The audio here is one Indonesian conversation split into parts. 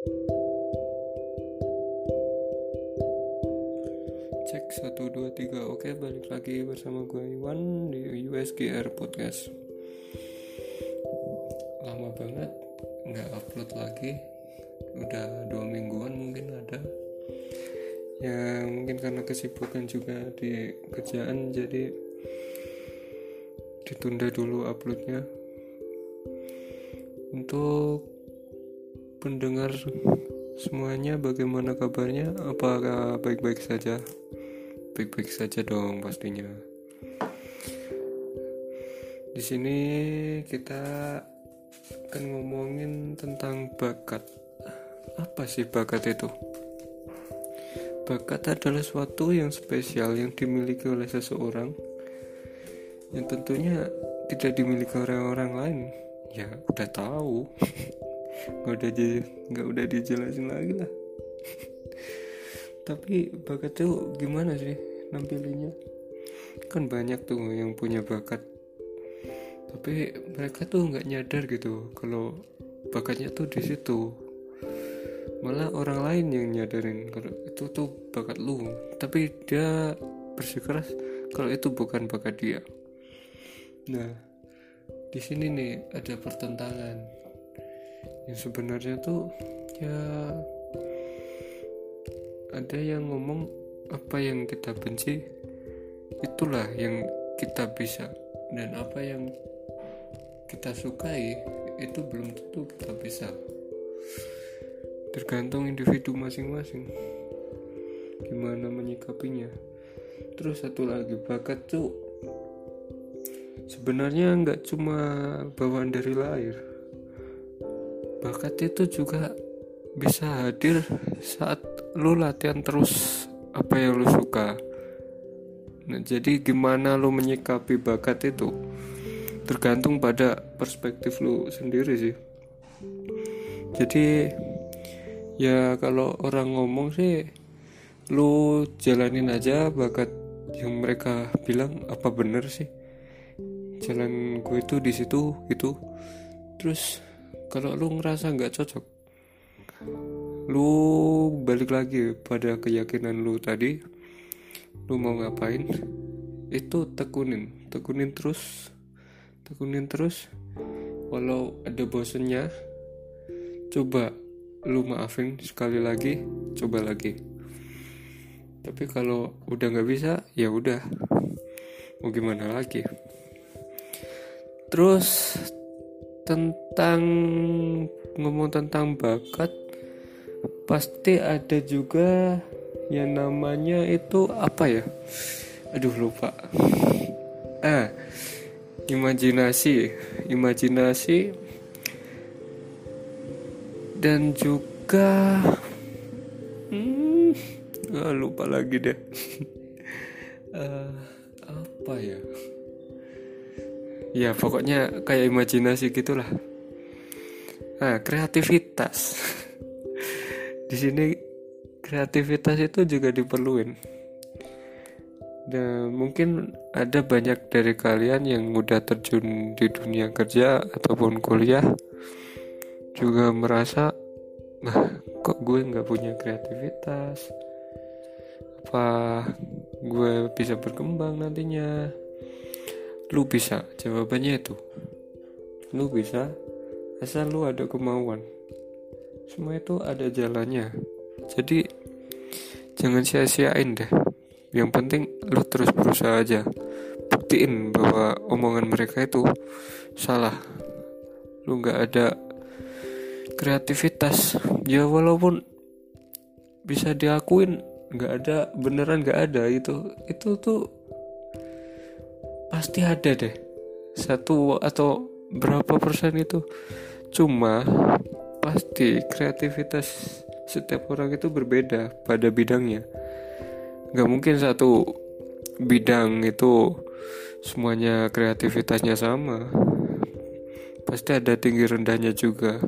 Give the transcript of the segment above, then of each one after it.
Cek 1, 2, 3 Oke balik lagi bersama gue Iwan di USGR Podcast. Lama banget nggak upload lagi. Udah dua mingguan mungkin ada. Ya mungkin karena kesibukan juga di kerjaan Jadi ditunda dulu uploadnya. Untuk pendengar semuanya bagaimana kabarnya? Apakah baik-baik saja? Baik-baik saja dong pastinya. Di sini kita akan ngomongin tentang bakat. Apa sih bakat itu? Bakat adalah suatu yang spesial yang dimiliki oleh seseorang yang tentunya tidak dimiliki oleh orang lain. Ya udah tahu nggak udah nggak udah dijelasin lagi lah. Tapi bakat tuh gimana sih nampilinnya? Kan banyak tuh yang punya bakat. Tapi mereka tuh nggak nyadar gitu kalau bakatnya tuh di situ. Malah orang lain yang nyadarin kalau itu tuh bakat lu. Tapi dia bersikeras kalau itu bukan bakat dia. Nah di sini nih ada pertentangan yang sebenarnya tuh ya ada yang ngomong apa yang kita benci itulah yang kita bisa. Dan apa yang kita sukai itu belum tentu kita bisa. Tergantung individu masing-masing gimana menyikapinya. Terus satu lagi bakat tuh sebenarnya nggak cuma bawaan dari lahir bakat itu juga bisa hadir saat lu latihan terus apa yang lu suka. Nah jadi gimana lu menyikapi bakat itu? Tergantung pada perspektif lu sendiri sih. Jadi ya kalau orang ngomong sih lu jalanin aja bakat yang mereka bilang apa bener sih. Jalan gue itu di situ gitu. Terus kalau lu ngerasa nggak cocok lu balik lagi pada keyakinan lu tadi lu mau ngapain itu tekunin tekunin terus tekunin terus. Walau ada bosennya coba lu maafin sekali lagi coba lagi. Tapi kalau udah nggak bisa ya udah. Mau gimana lagi? Terus tentang ngomong tentang bakat pasti ada juga yang namanya itu apa ya? Aduh lupa. Ah imajinasi imajinasi dan juga hmm, ah, lupa lagi deh. Uh, apa ya ya pokoknya kayak imajinasi gitulah. Nah kreativitas. Di sini kreativitas itu juga diperluin. Dan mungkin ada banyak dari kalian yang udah terjun di dunia kerja ataupun kuliah juga merasa nah kok gue nggak punya kreativitas? Apa gue bisa berkembang nantinya lu bisa? Jawabannya itu. Lu bisa asal lu ada kemauan. Semua itu ada jalannya. Jadi jangan sia-siain deh. Yang penting lu terus berusaha aja. Buktiin bahwa omongan mereka itu salah. Lu nggak ada kreativitas. Ya walaupun bisa diakuin nggak ada beneran nggak ada itu. Itu tuh pasti ada deh. Satu atau berapa persen itu. Cuma pasti kreativitas setiap orang itu berbeda pada bidangnya. Nggak mungkin satu bidang itu semuanya kreativitasnya sama. Pasti ada tinggi rendahnya juga.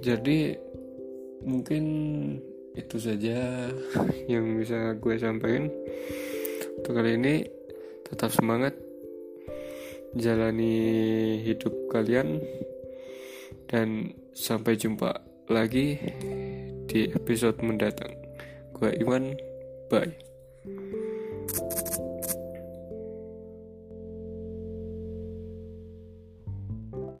Jadi mungkin itu saja yang bisa gue sampaikan untuk kali ini tetap semangat. Jalani hidup kalian. Dan sampai jumpa lagi di episode mendatang. Gue Iwan. Bye